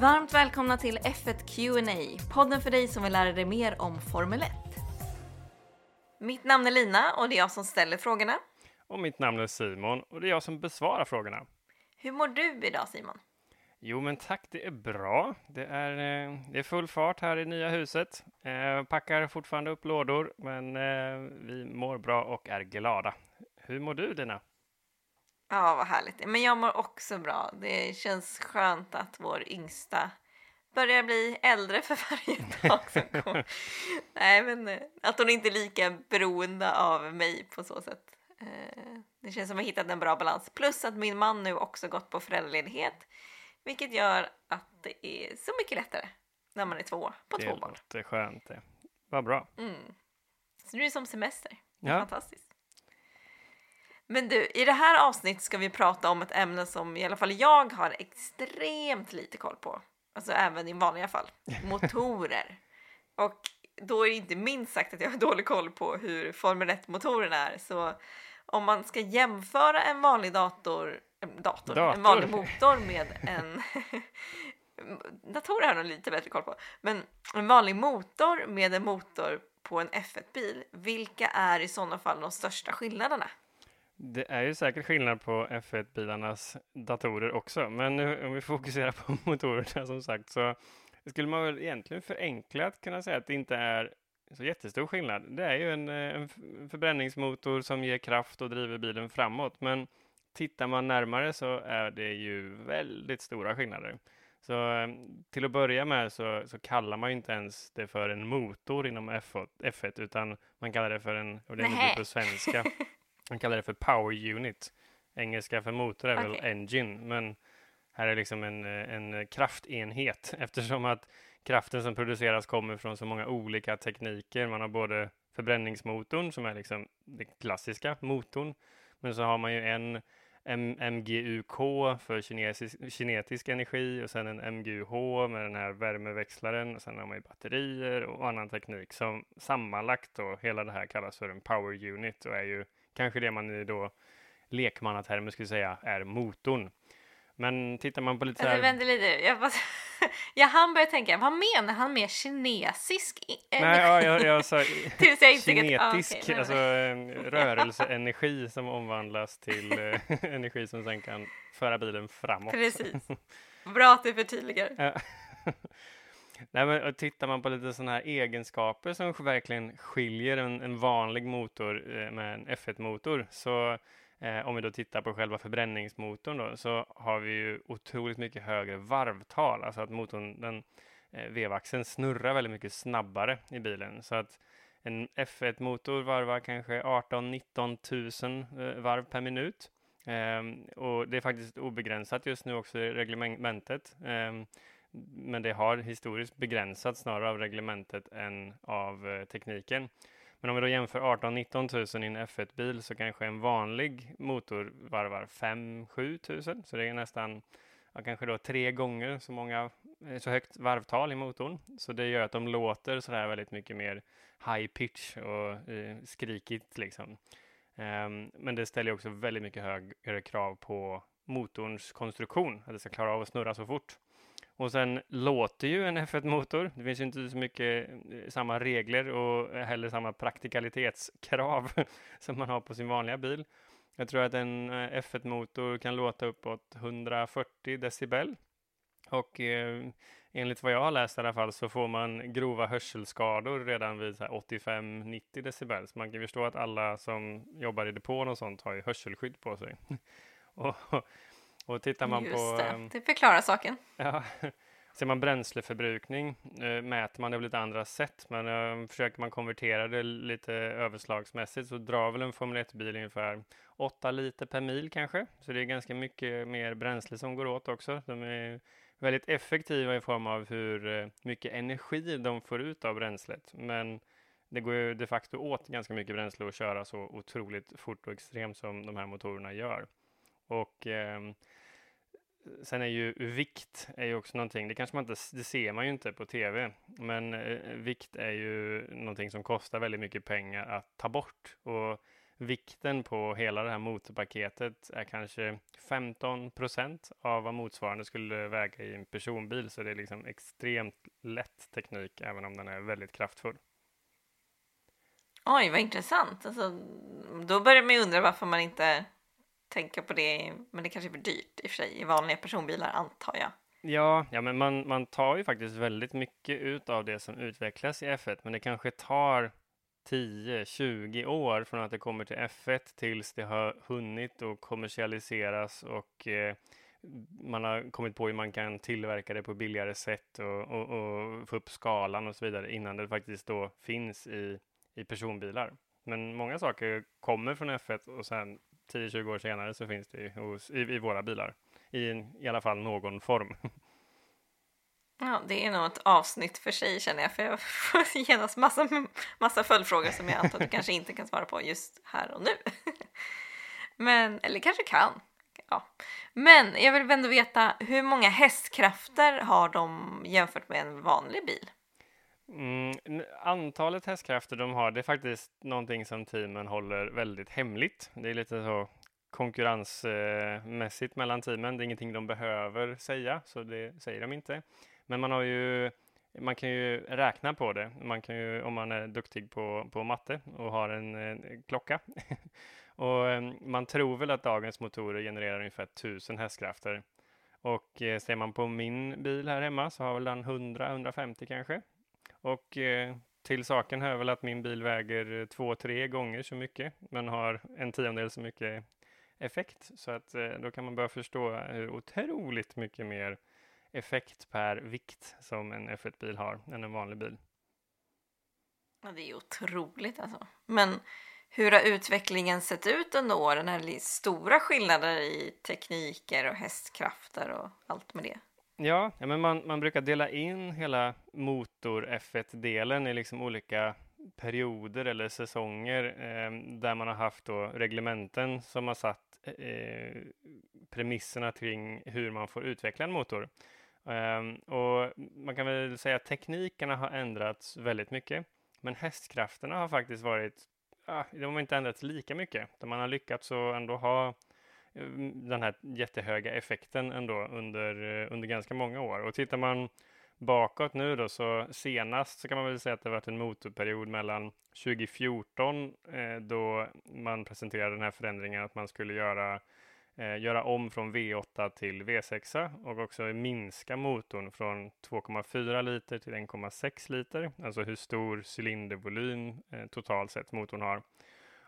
Varmt välkomna till F1 Q&A, podden för dig som vill lära dig mer om Formel 1. Mitt namn är Lina och det är jag som ställer frågorna. Och mitt namn är Simon och det är jag som besvarar frågorna. Hur mår du idag Simon? Jo, men tack, det är bra. Det är, eh, det är full fart här i nya huset. Eh, packar fortfarande upp lådor, men eh, vi mår bra och är glada. Hur mår du, Lina? Ja, vad härligt. Men jag mår också bra. Det känns skönt att vår yngsta börjar bli äldre för varje dag som går. Nej, men eh, att hon inte är lika beroende av mig på så sätt. Eh, det känns som att jag hittat en bra balans. Plus att min man nu också gått på föräldraledighet, vilket gör att det är så mycket lättare när man är två på det två barn. Det låter skönt det. Vad bra. Mm. Så nu är det som semester. Det Ja. Fantastiskt. Men du, i det här avsnittet ska vi prata om ett ämne som i alla fall jag har extremt lite koll på. Alltså även i vanliga fall. Motorer. Och då är det inte minst sagt att jag har dålig koll på hur Formel 1-motoren är. Så om man ska jämföra en vanlig dator, äh, dator, en Dator. vanlig motor med en datorer har nog lite bättre koll på. Men en vanlig motor med en motor på en F1-bil, vilka är i sådana fall de största skillnaderna? Det är ju säkert skillnad på F1-bilarnas datorer också, men nu, om vi fokuserar på motorerna som sagt så skulle man väl egentligen förenklat kunna säga att det inte är så jättestor skillnad. Det är ju en, en förbränningsmotor som ger kraft och driver bilen framåt, men tittar man närmare så är det ju väldigt stora skillnader. Så eh, till att börja med så, så kallar man ju inte ens det för en motor inom F1, F1 utan man kallar det för en, och det är på svenska, man kallar det för power unit. Engelska för motor är väl Okej. engine, men här är liksom en, eh, en kraftenhet eftersom att kraften som produceras kommer från så många olika tekniker. Man har både förbränningsmotorn som är liksom den klassiska motorn, men så har man ju en M- MGUK för kinesisk, kinetisk energi och sen en MGUH med den här värmeväxlaren och sen har man ju batterier och annan teknik som sammanlagt då hela det här kallas för en power unit och är ju kanske det man i då lekmannatermer skulle säga är motorn. Men tittar man på lite så här... vänta lite, jag, bara, jag hann börja tänka, vad menar han med kinesisk i- Nej, ja, jag, jag sa att- ah, kinetisk, nej. alltså eh, rörelseenergi som omvandlas till eh, energi som sen kan föra bilen framåt. Precis. Bra att du förtydligar. Nej, men tittar man på lite sådana här egenskaper som verkligen skiljer en, en vanlig motor eh, med en F1-motor, så eh, om vi då tittar på själva förbränningsmotorn då, så har vi ju otroligt mycket högre varvtal, alltså att motorn, den eh, vevaxeln snurrar väldigt mycket snabbare i bilen, så att en F1-motor varvar kanske 18-19 000 eh, varv per minut. Ehm, och det är faktiskt obegränsat just nu också i reglementet. Ehm, men det har historiskt begränsats snarare av reglementet än av eh, tekniken. Men om vi då jämför 18-19 000 i en F1-bil så kanske en vanlig motor varvar 5-7 000. Så det är nästan ja, kanske då tre gånger så många eh, så högt varvtal i motorn. Så det gör att de låter så där väldigt mycket mer high pitch och eh, skrikigt liksom. Um, men det ställer också väldigt mycket högre krav på motorns konstruktion, att det ska klara av att snurra så fort. Och sen låter ju en F1-motor. Det finns ju inte så mycket eh, samma regler och heller samma praktikalitetskrav som man har på sin vanliga bil. Jag tror att en eh, F1-motor kan låta uppåt 140 decibel. Och eh, enligt vad jag har läst i alla fall så får man grova hörselskador redan vid 85-90 decibel. Så man kan förstå att alla som jobbar i depån och sånt har ju hörselskydd på sig. och, och tittar man Just på... det, ehm, det förklarar saken. Ja, ser man bränsleförbrukning eh, mäter man det på lite andra sätt, men eh, försöker man konvertera det lite överslagsmässigt så drar väl en Formel 1-bil ungefär 8 liter per mil kanske, så det är ganska mycket mer bränsle som går åt också. De är väldigt effektiva i form av hur eh, mycket energi de får ut av bränslet, men det går ju de facto åt ganska mycket bränsle att köra så otroligt fort och extremt som de här motorerna gör. Och eh, Sen är ju vikt är ju också någonting, det kanske man inte, det ser man ju inte på tv, men eh, vikt är ju någonting som kostar väldigt mycket pengar att ta bort. Och vikten på hela det här motorpaketet är kanske 15 procent av vad motsvarande skulle väga i en personbil. Så det är liksom extremt lätt teknik, även om den är väldigt kraftfull. Oj, vad intressant. Alltså, då börjar man ju undra varför man inte tänka på det. Men det kanske är för dyrt i och för sig i vanliga personbilar, antar jag. Ja, ja men man, man tar ju faktiskt väldigt mycket ut av det som utvecklas i F1, men det kanske tar 10-20 år från att det kommer till F1 tills det har hunnit och kommersialiseras och eh, man har kommit på hur man kan tillverka det på billigare sätt och, och, och, få upp skalan och så vidare innan det faktiskt då finns i, i personbilar. Men många saker kommer från F1 och sen 10-20 år senare så finns det hos, i, i våra bilar i, i alla fall någon form. Ja, det är nog ett avsnitt för sig känner jag, för jag får genast massa, massa följdfrågor som jag antar att du kanske inte kan svara på just här och nu. Men, eller kanske kan. Ja. Men jag vill ändå veta, hur många hästkrafter har de jämfört med en vanlig bil? Mm, antalet hästkrafter de har, det är faktiskt någonting som teamen håller väldigt hemligt. Det är lite så konkurrensmässigt mellan teamen. Det är ingenting de behöver säga, så det säger de inte. Men man har ju man kan ju räkna på det. Man kan ju, om man är duktig på, på matte och har en, en klocka. och eh, man tror väl att dagens motorer genererar ungefär 1000 hästkrafter. Och eh, ser man på min bil här hemma så har väl den 100-150 kanske. Och eh, till saken hör väl att min bil väger eh, två, tre gånger så mycket, men har en tiondel så mycket effekt. Så att eh, då kan man börja förstå eh, hur otroligt mycket mer effekt per vikt som en F1-bil har än en vanlig bil. Ja, det är otroligt alltså. Men hur har utvecklingen sett ut under åren? Är det stora skillnader i tekniker och hästkrafter och allt med det? Ja, ja men man, man brukar dela in hela motor F1-delen i liksom olika perioder eller säsonger eh, där man har haft då reglementen som har satt eh, premisserna kring hur man får utveckla en motor. Eh, och man kan väl säga att teknikerna har ändrats väldigt mycket, men hästkrafterna har faktiskt varit, ah, de har inte ändrats lika mycket. Man har lyckats att ändå ha Eh, den här jättehöga effekten ändå under, eh, under ganska många år. Och tittar man bakåt nu då, så senast så kan man väl säga att det varit en motorperiod mellan 2014 eh, då man presenterade den här förändringen att man skulle göra eh, göra om från V8 till V6 och också minska motorn från 2,4 liter till 1,6 liter, alltså hur stor cylindervolym eh, totalt sett motorn har.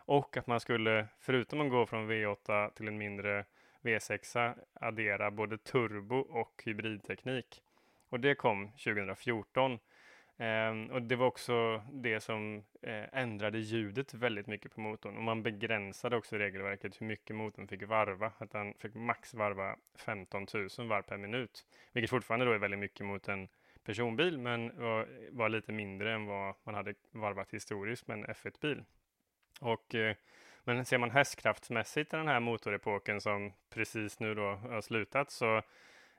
Och att man skulle, förutom att gå från V8 till en mindre V6, addera både turbo och hybridteknik. Och det kom 2014 Um, ehm, och det var också det som uh, ändrade ljudet väldigt mycket på motorn. Och man begränsade också regelverket hur mycket motorn fick varva. Att den fick max varva 15 000 varv per minut. Vilket fortfarande då är väldigt mycket mot en personbil, men var, var lite mindre än vad man hade varvat historiskt med en F1-bil. Och eh, men ser man hästkraftsmässigt i den här motorepoken som precis nu då har slutat så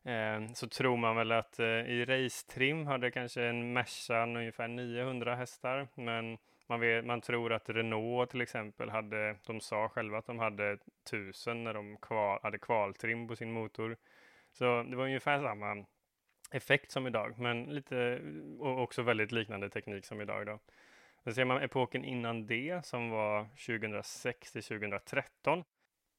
eh, så tror man väl att eh, i racetrim hade kanske en Mercan ungefär 900 hästar, men man, vet, man tror att Renault till exempel hade, de sa själva att de hade 1000 när de kval, hade kvaltrim på sin motor. Så det var ungefär samma effekt som idag, men lite och också väldigt liknande teknik som idag. Då. Sen ser man epoken innan det som var 2006 till 2013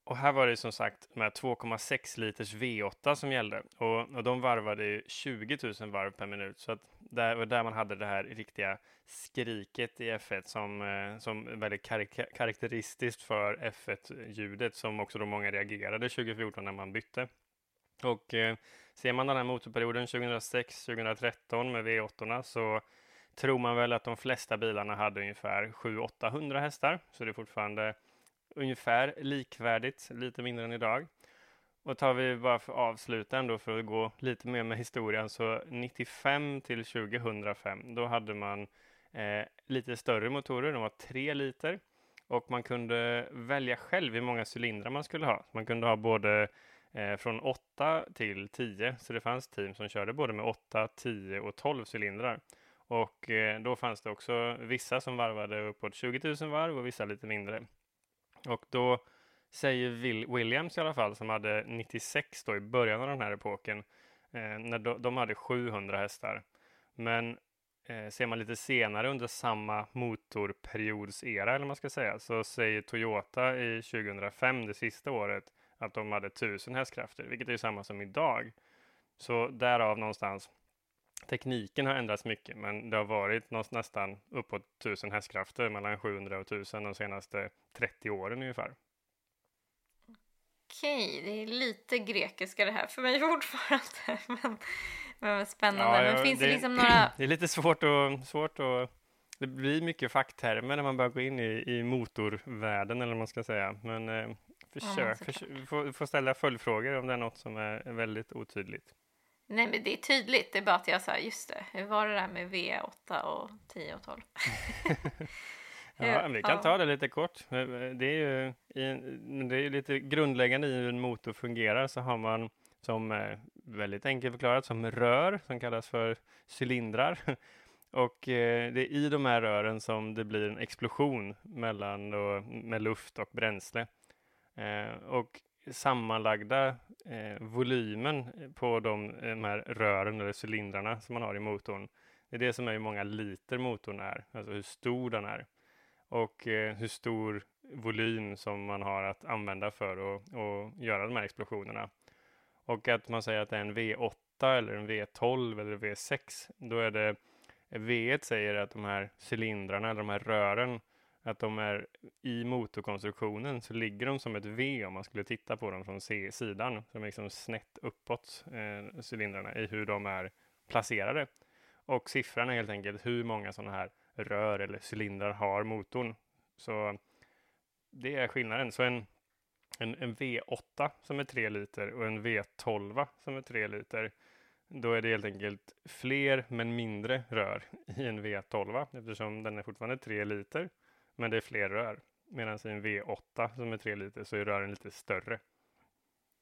och här var det som sagt med 2,6 liters V8 som gällde och, och de varvade 20 000 varv per minut. Så att där var där man hade det här riktiga skriket i F1 som, eh, som väldigt karak karaktäristiskt för F1-ljudet som också då många reagerade 2014 när man bytte. Och eh, ser man den här motorperioden 2006-2013 med V8 så tror man väl att de flesta bilarna hade ungefär 700-800 hästar. Så det är fortfarande ungefär likvärdigt, lite mindre än idag. Och tar vi bara för avsluta ändå för att gå lite mer med historien så 95 till 2005 då hade man eh, lite större motorer, de var 3 liter och man kunde välja själv hur många cylindrar man skulle ha. Man kunde ha både eh, från 8 till 10 så det fanns team som körde både med 8, 10 och 12 cylindrar. Och eh, då fanns det också vissa som varvade uppåt 20 000 varv och vissa lite mindre. Och då säger Williams i alla fall, som hade 96 då i början av den här epoken, eh, när de, de hade 700 hästar. Men eh, ser man lite senare under samma motorperiodsera, eller man ska säga, så säger Toyota i 2005, det sista året, att de hade 1000 hästkrafter, vilket är samma som idag. Så därav någonstans Tekniken har ändrats mycket, men det har varit nästan uppåt 1000 hästkrafter, mellan 700 och 1000 de senaste 30 åren ungefär. Okej, det är lite grekiska det här för mig fortfarande, men, men spännande. Ja, men finns det, det liksom några... Det är lite svårt att, svårt att det blir mycket facktermer när man börjar gå in i, i motorvärlden, eller vad man ska säga. Men eh, försök, ja, försök få, få ställa följdfrågor om det är något som är väldigt otydligt. Nej, men det är tydligt. Det är bara att jag sa just det. Hur var det där med V8 och 10 och 12? ja, vi kan ta det lite kort. Det är ju det är lite grundläggande i hur en motor fungerar så har man som eh, väldigt enkelt förklarat som rör som kallas för cylindrar. Och eh, det är i de här rören som det blir en explosion mellan då, med luft och bränsle. Eh, och sammanlagda eh, volymen på de, eh, de här rören eller cylindrarna som man har i motorn. Det är det som är hur många liter motorn är, alltså hur stor den är. Och eh, hur stor volym som man har att använda för att, att göra de här explosionerna. Och att man säger att det är en V8 eller en V12 eller V6, då är det V1 säger att de här cylindrarna eller de här rören att de är i motorkonstruktionen så ligger de som ett V om man skulle titta på dem från C-sidan. Så de är liksom snett uppåt, eh, cylindrarna, i hur de är placerade. Och siffran är helt enkelt hur många sådana här rör eller cylindrar har motorn. Så det är skillnaden. Så en, en, en V8 som är 3 liter och en V12 som är 3 liter, då är det helt enkelt fler men mindre rör i en V12 eftersom den är fortfarande 3 liter men det är fler rör. Medan i en V8 som är 3 liter så är rören lite större.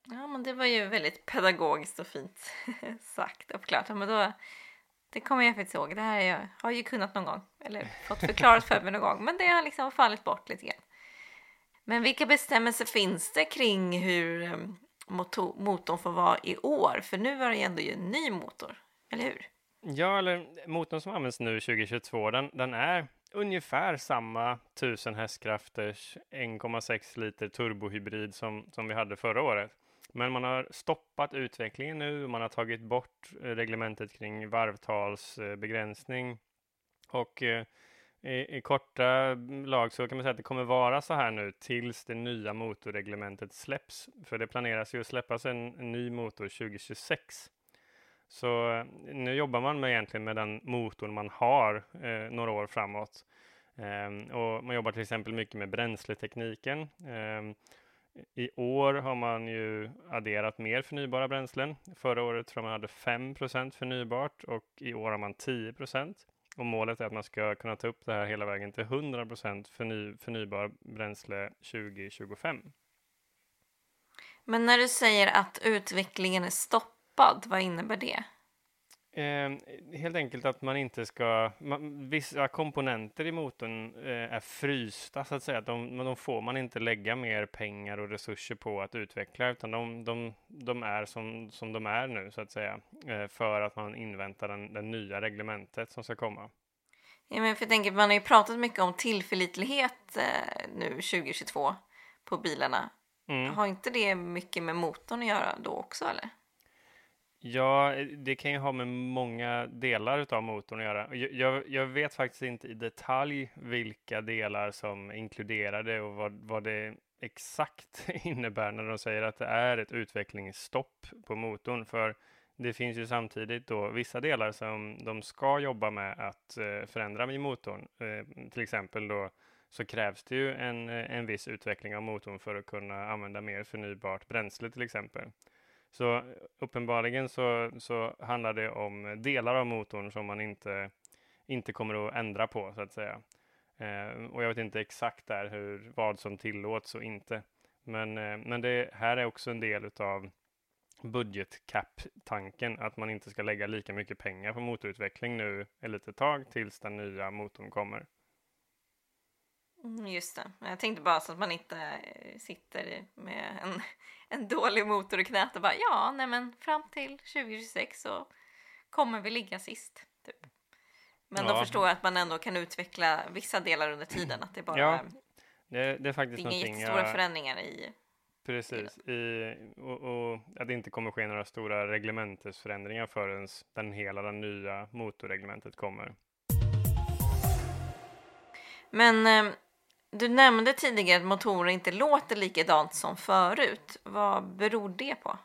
Ja, men det var ju väldigt pedagogiskt och fint sagt och förklarat. Men då, det kommer jag faktiskt ihåg. Det här jag, har jag ju kunnat någon gång, eller fått förklarat för mig någon gång, men det har liksom fallit bort lite grann. Men vilka bestämmelser finns det kring hur ehm, motor, motorn får vara i år? För nu var det ju ändå en ny motor, eller hur? Ja, eller motorn som används nu 2022, den, den är ungefär samma 1000 hästkrafters 1,6 liter turbohybrid som, som vi hade förra året. Men man har stoppat utvecklingen nu, man har tagit bort eh, reglementet kring varvtalsbegränsning och eh, i, i, korta lag så kan man säga att det kommer vara så här nu tills det nya motorreglementet släpps. För det planeras ju att släppas en, en ny motor 2026. Så eh, nu jobbar man med egentligen med den motorn man har eh, några år framåt. Eh, och man jobbar till exempel mycket med bränsletekniken. Eh, I år har man ju adderat mer förnybara bränslen. Förra året tror jag man hade 5% förnybart och i år har man 10 och målet är att man ska kunna ta upp det här hela vägen till 100 förny förnybar bränsle 2025. Men när du säger att utvecklingen är stopp stoppad, vad innebär det? Eh, helt enkelt att man inte ska, man, vissa komponenter i motorn eh, är frysta så att säga. De, de får man inte lägga mer pengar och resurser på att utveckla utan de, de, de är som, som de är nu så att säga. Eh, för att man inväntar den, den nya reglementet som ska komma. Ja, men för jag tänker, man har ju pratat mycket om tillförlitlighet eh, nu 2022 på bilarna. Mm. Har inte det mycket med motorn att göra då också eller? Ja, eh, det kan ju ha med många delar av motorn att göra. Jag, jag, vet faktiskt inte i detalj vilka delar som inkluderade och vad, vad det exakt innebär när de säger att det är ett utvecklingsstopp på motorn. För det finns ju samtidigt då vissa delar som de ska jobba med att eh, förändra i motorn. Eh, till exempel då så krävs det ju en, en viss utveckling av motorn för att kunna använda mer förnybart bränsle till exempel. Så eh, uppenbarligen så, så handlar det om delar av motorn som man inte, inte kommer att ändra på så att säga. Eh, och jag vet inte exakt där hur, vad som tillåts och inte. Men, eh, men det här är också en del utav budgetcap-tanken, att man inte ska lägga lika mycket pengar på motorutveckling nu ett litet tag tills den nya motorn kommer. Mm, just det. Jag tänkte bara så att man inte eh, sitter med en, en dålig motor i knät och bara ja, nej men fram till 2026 så kommer vi ligga sist. Typ. Men ja. då förstår jag att man ändå kan utveckla vissa delar under tiden. Att det bara ja, det, det är faktiskt det är inga jättestora jag... förändringar i Precis, i, och, och, att det inte kommer ske några stora reglementesförändringar förrän den hela det nya motorreglementet kommer. Men eh, du nämnde tidigare att motorer inte låter likadant som förut. Vad beror det på?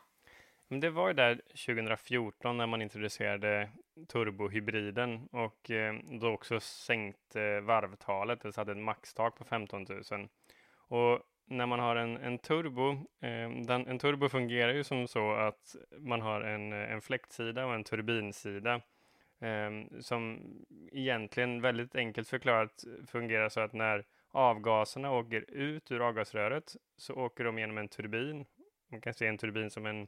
Det var ju där 2014 när man introducerade turbohybriden och eh, då också sänkte eh, varvtalet, det hade ett maxtak på 15 000. Och när man har en, en turbo, eh, den, en turbo fungerar ju som så att man har en, en fläktsida och en turbinsida som egentligen väldigt enkelt förklarat fungerar så att när avgaserna åker ut ur avgasröret så åker de genom en turbin. Man kan se en turbin som en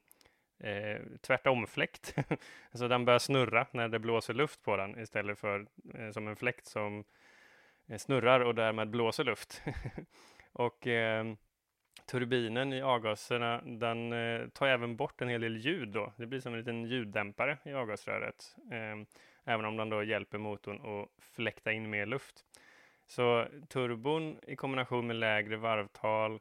eh, tvärtomfläkt. alltså den börjar snurra när det blåser luft på den istället för eh, som en fläkt som eh, snurrar och därmed blåser luft. och eh, turbinen i avgaserna, den eh, tar även bort en hel del ljud då. Det blir som en liten ljuddämpare i avgasröret, eh, även om den då hjälper motorn att fläkta in mer luft. Så turbon i kombination med lägre varvtal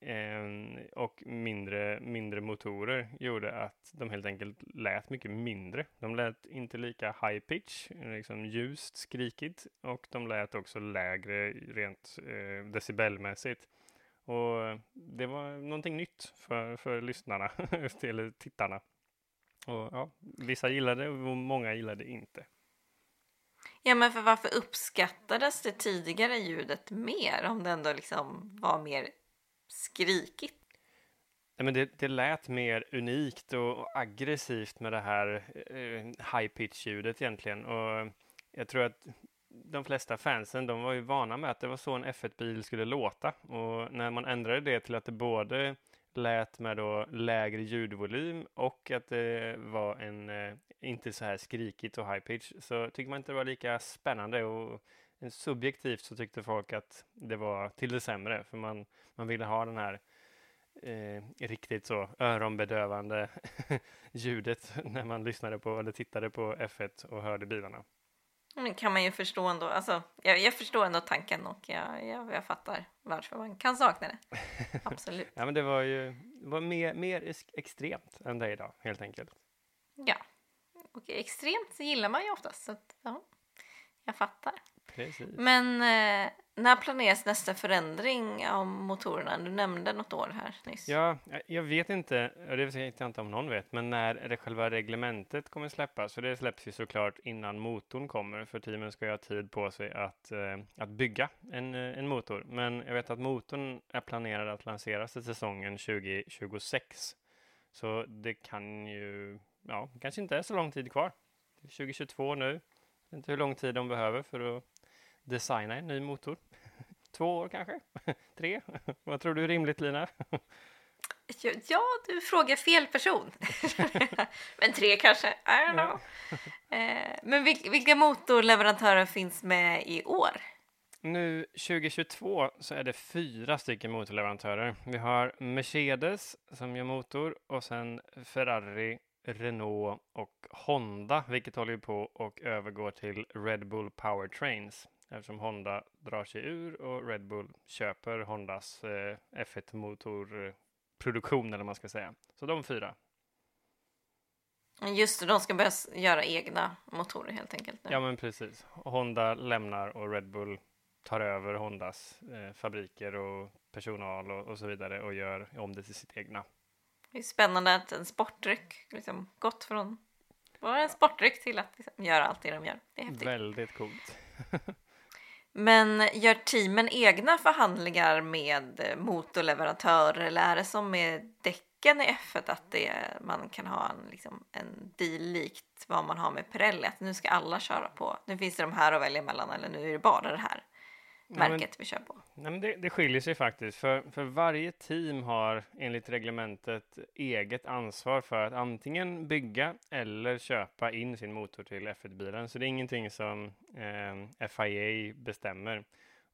eh, och mindre, mindre motorer gjorde att de helt enkelt lät mycket mindre. De lät inte lika high pitch, liksom ljust, skrikigt och de lät också lägre rent eh, decibelmässigt. Och det var någonting nytt för, för lyssnarna, eller tittarna. Och ja, vissa gillade det och många gillade det inte. Ja, men för varför uppskattades det tidigare ljudet mer om det ändå liksom var mer skrikigt? Nej, men det, det lät mer unikt och aggressivt med det här eh, high pitch ljudet egentligen. Och jag tror att de flesta fansen, de var ju vana med att det var så en F1-bil skulle låta. Och när man ändrade det till att det både lät med då lägre ljudvolym och att det var en eh, inte så här skrikigt och high pitch så tycker man inte det var lika spännande och subjektivt så tyckte folk att det var till det sämre för man, man ville ha den här eh, riktigt så öronbedövande ljudet när man lyssnade på eller tittade på F1 och hörde bilarna. Kan man ju förstå ändå. Alltså, jag, jag förstår ändå tanken och jag, jag, jag fattar varför man kan sakna det. Absolut. ja, men det var ju det var mer, mer extremt än det idag, helt enkelt. Ja, och extremt gillar man ju oftast, så att, ja, jag fattar. Precis. Men eh, när planeras nästa förändring av motorerna? Du nämnde något år här nyss. Ja, jag vet inte, och det vet jag inte om någon vet, men när det själva reglementet kommer släppas, för det släpps ju såklart innan motorn kommer, för teamen ska ju ha tid på sig att, eh, att bygga en, eh, en motor. Men jag vet att motorn är planerad att lanseras till säsongen 2026. Så det kan ju, ja, kanske inte är så lång tid kvar. 2022 nu. Jag vet inte hur lång tid de behöver för att designa en ny motor. Två år kanske? Tre? Vad tror du är rimligt, Lina? Ja, du frågar fel person. Men tre kanske? I don't know. Eh, men vilka motorleverantörer finns med i år? Nu 2022 så är det fyra stycken motorleverantörer. Vi har Mercedes som gör motor och sen Ferrari, Renault och Honda, vilket håller på och övergår till Red Bull Powertrains eftersom Honda drar sig ur och Red Bull köper Hondas eh, F1-motorproduktion eller vad man ska säga. Så de fyra. Just det, de ska börja göra egna motorer helt enkelt. Nu. Ja, men precis. Honda lämnar och Red Bull tar över Hondas eh, fabriker och personal och, och, så vidare och gör om det till sitt egna. Det är spännande att en sportdryck liksom gått från vara en sportdryck till att liksom göra allt det de gör. Det är häftigt. Väldigt coolt. Men gör teamen egna förhandlingar med motorleverantörer eller är det som med däcken i F1 att det, man kan ha en, liksom, en deal likt vad man har med Pirelli? Att nu ska alla köra på, nu finns det de här att välja mellan eller nu är det bara det här märket men, vi kör på. Nej, men det, det skiljer sig faktiskt, för, för varje team har enligt reglementet eget ansvar för att antingen bygga eller köpa in sin motor till F1-bilen. Så det är ingenting som eh, FIA bestämmer.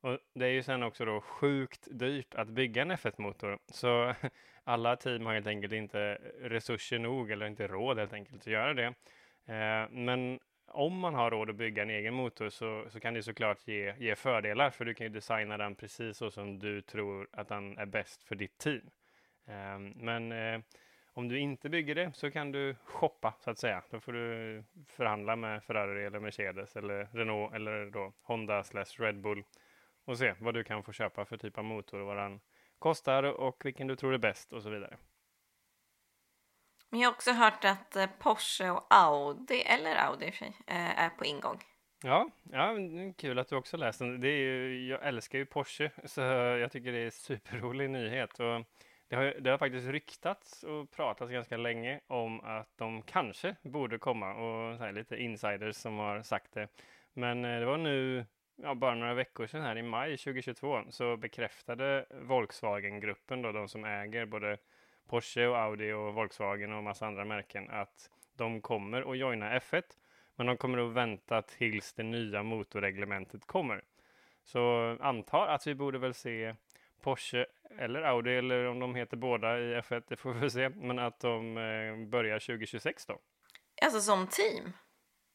Och det är ju sen också då sjukt dyrt att bygga en F1-motor. Så alla team har helt enkelt inte resurser nog eller inte råd helt enkelt att göra det. Eh, men om man har råd att bygga en egen motor så, så kan det såklart ge, ge fördelar för du kan ju designa den precis så som du tror att den är bäst för ditt team. Eh, men eh, om du inte bygger det så kan du shoppa så att säga. Då får du förhandla med Ferrari eller Mercedes eller Renault eller då Honda slash Red Bull och se vad du kan få köpa för typ av motor och vad den kostar och vilken du tror är bäst och så vidare. Men jag har också hört att eh, Porsche och Audi, eller Audi i och för sig, eh, är på ingång. Ja, ja kul att du också läst den. Det är ju, jag älskar ju Porsche, så jag tycker det är superrolig nyhet. Och det har, det har faktiskt ryktats och pratats ganska länge om att de kanske borde komma och så här, lite insiders som har sagt det. Men eh, det var nu ja, bara några veckor sedan här i maj 2022 så bekräftade Volkswagen-gruppen då, de som äger både Porsche och Audi och Volkswagen och massa andra märken att de kommer att joina F1 men de kommer att vänta tills det nya motorreglementet kommer. Så antar att vi borde väl se Porsche eller Audi eller om de heter båda i F1, det får vi se, men att de eh, börjar 2026 då. Alltså som team?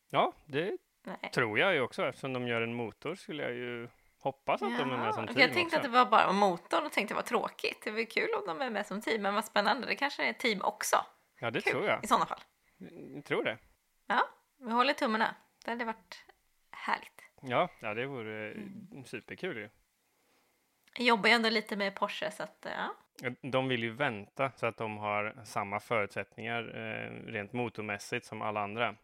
Ja, det Nej. tror jag ju också eftersom de gör en motor skulle jag ju hoppas att ja. de är med som team Jag tänkte också. att det var bara motorn och tänkte vad tråkigt. Det var kul om de är med som team, men vad spännande. Det kanske är team också. Ja, det kul, tror jag. I sådana fall. Jag tror det. Ja, vi håller tummarna. Det hade varit härligt. Ja, ja det vore mm. superkul ju. Jag jobbar ju ändå lite med Porsche så att ja. De vill ju vänta så att de har samma förutsättningar eh, rent motormässigt som alla andra.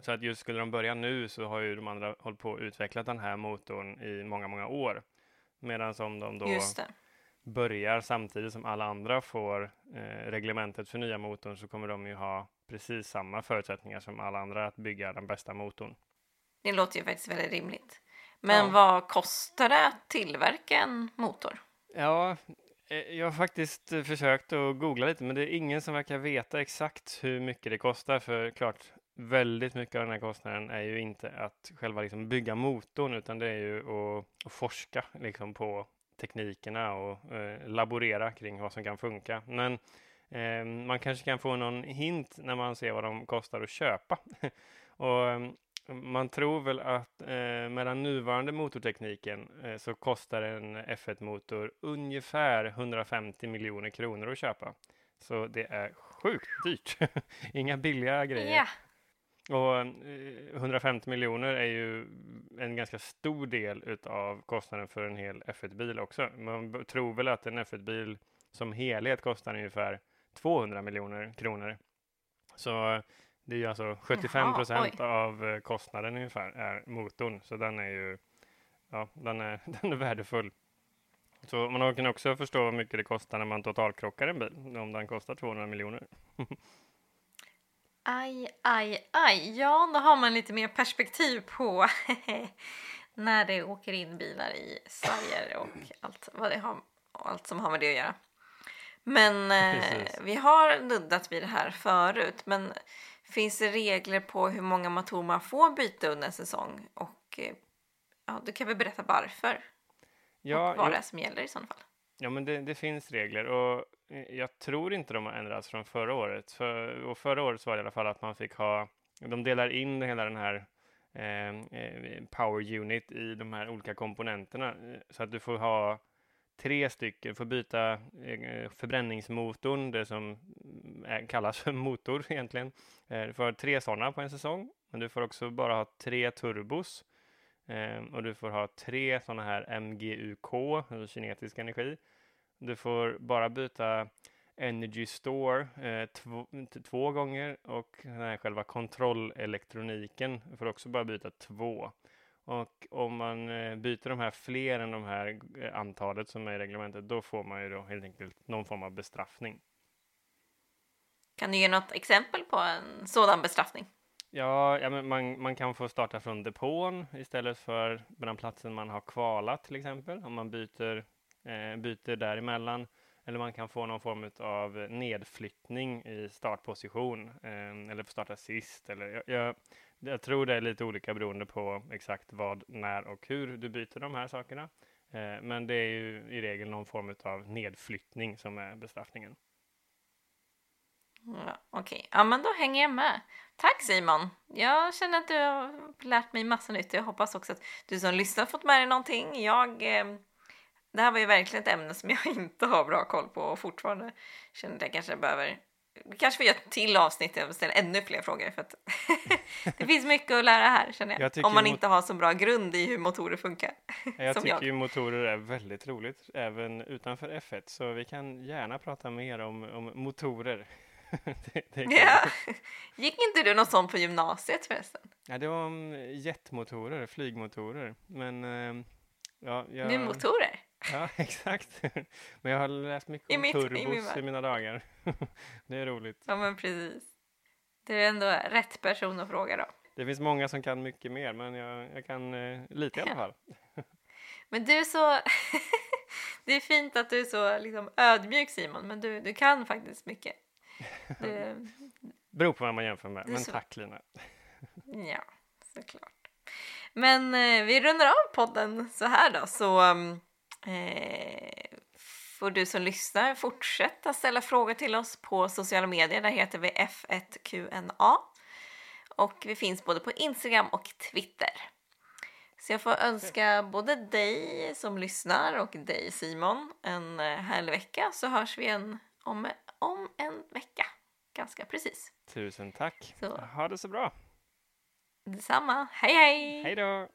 Så att just skulle de börja nu så har ju de andra hållit på att utveckla den här motorn i många, många år. Medan om de då börjar samtidigt som alla andra får eh, reglementet för nya motorn så kommer de ju ha precis samma förutsättningar som alla andra att bygga den bästa motorn. Det låter ju faktiskt väldigt rimligt. Men ja. vad kostar det att tillverka en motor? Ja, eh, jag har faktiskt försökt att googla lite, men det är ingen som verkar veta exakt hur mycket det kostar. För klart, väldigt mycket av den här kostnaden är ju inte att själva liksom bygga motorn, utan det är ju att, att forska liksom på teknikerna och eh, laborera kring vad som kan funka. Men eh, man kanske kan få någon hint när man ser vad de kostar att köpa. och ehm, man tror väl att eh, med den nuvarande motortekniken eh, så kostar en F1-motor ungefär 150 miljoner kronor att köpa. Så det är sjukt dyrt. Inga billiga grejer. Yeah. Och eh, 150 miljoner är ju en ganska stor del av kostnaden för en hel F1-bil också. Man tror väl att en F1-bil som helhet kostar ungefär 200 miljoner kronor. Så det är ju alltså 75 procent av eh, kostnaden ungefär är motorn, så den är ju ja, den är, den är värdefull. Så man kan också förstå hur mycket det kostar när man totalkrockar en bil, om den kostar 200 miljoner. aj, aj, aj. Ja, då har man lite mer perspektiv på när det åker in bilar i Sverige och allt, vad det har, allt som har med det att göra. Men eh, vi har nuddat vid det här förut, men Finns det regler på hur många motorer man får byta under en säsong? Och eh, ja, du kan väl berätta varför? Ja, och vad det är som gäller i sådana fall? Ja, men det, det, finns regler och eh, jag tror inte de har ändrats från förra året. För, och förra året var det i alla fall att man fick ha, de delar in hela den här ehm, eh, power unit i de här olika komponenterna eh, så att du får ha tre stycken, får byta eh, förbränningsmotorn, det som mm, är, kallas för motor egentligen. Eh, du får ha tre sådana på en säsong, men du får också bara ha tre turbos. Eh, och du får ha tre sådana här MGUK, alltså kinetisk energi. Du får bara byta Energy Store eh, två, två, gånger och den här själva kontrollelektroniken får också bara byta två. Och om man eh, byter de här fler än de här eh, antalet som är i reglementet, då får man ju då helt enkelt någon form av bestraffning. Kan du ge något exempel på en sådan bestraffning? Ja, ja men man, man kan få starta från depån istället för den platsen man har kvalat till exempel, om man byter, eh, byter däremellan. Eller man kan få någon form av nedflyttning i startposition eh, eller få starta sist. Eller, jag, jag, jag tror det är lite olika beroende på exakt vad, när och hur du byter de här sakerna. Eh, men det är ju i regel någon form av nedflyttning som är bestraffningen. Ja, Okej, okay. ja men då hänger jag med. Tack Simon! Jag känner att du har lärt mig massa nytt. Jag hoppas också att du som lyssnar fått med dig någonting. Jag, eh, det här var ju verkligen ett ämne som jag inte har bra koll på och fortfarande känner att jag kanske behöver kanske får göra ett till avsnitt och ställa ännu fler frågor för att det finns mycket att lära här känner jag. jag Om man inte har så bra grund i hur motorer funkar. Jag tycker jag. ju motorer är väldigt roligt även utanför F1 så vi kan gärna prata mer om, om motorer. det, det ja. Gick inte du något sånt på gymnasiet förresten? Ja, det var om jetmotorer, flygmotorer. Men äh, ja, jag... Med motorer? Ja, exakt. Men jag har läst mycket I om mitt, turbos i, i, mina dagar. det är roligt. Ja, men precis. Du är ändå rätt person att fråga då. Det finns många som kan mycket mer, men jag, jag kan eh, lite i alla fall. men du är så... det är fint att du är så liksom, ödmjuk Simon, men du, du kan faktiskt mycket. Du... Beror på vad man jämför med, men tack Lina. ja, såklart. Men eh, vi rundar av podden så här då, så um, eh, får du som lyssnar fortsätta ställa frågor till oss på sociala medier. Där heter vi F1QNA. Och vi finns både på Instagram och Twitter. Så jag får önska både dig som lyssnar och dig Simon en eh, härlig vecka så hörs vi igen om, om en vecka. Ganska precis. Tusen tack. Så. Ha det så bra. Detsamma. Hej hej! Hej då!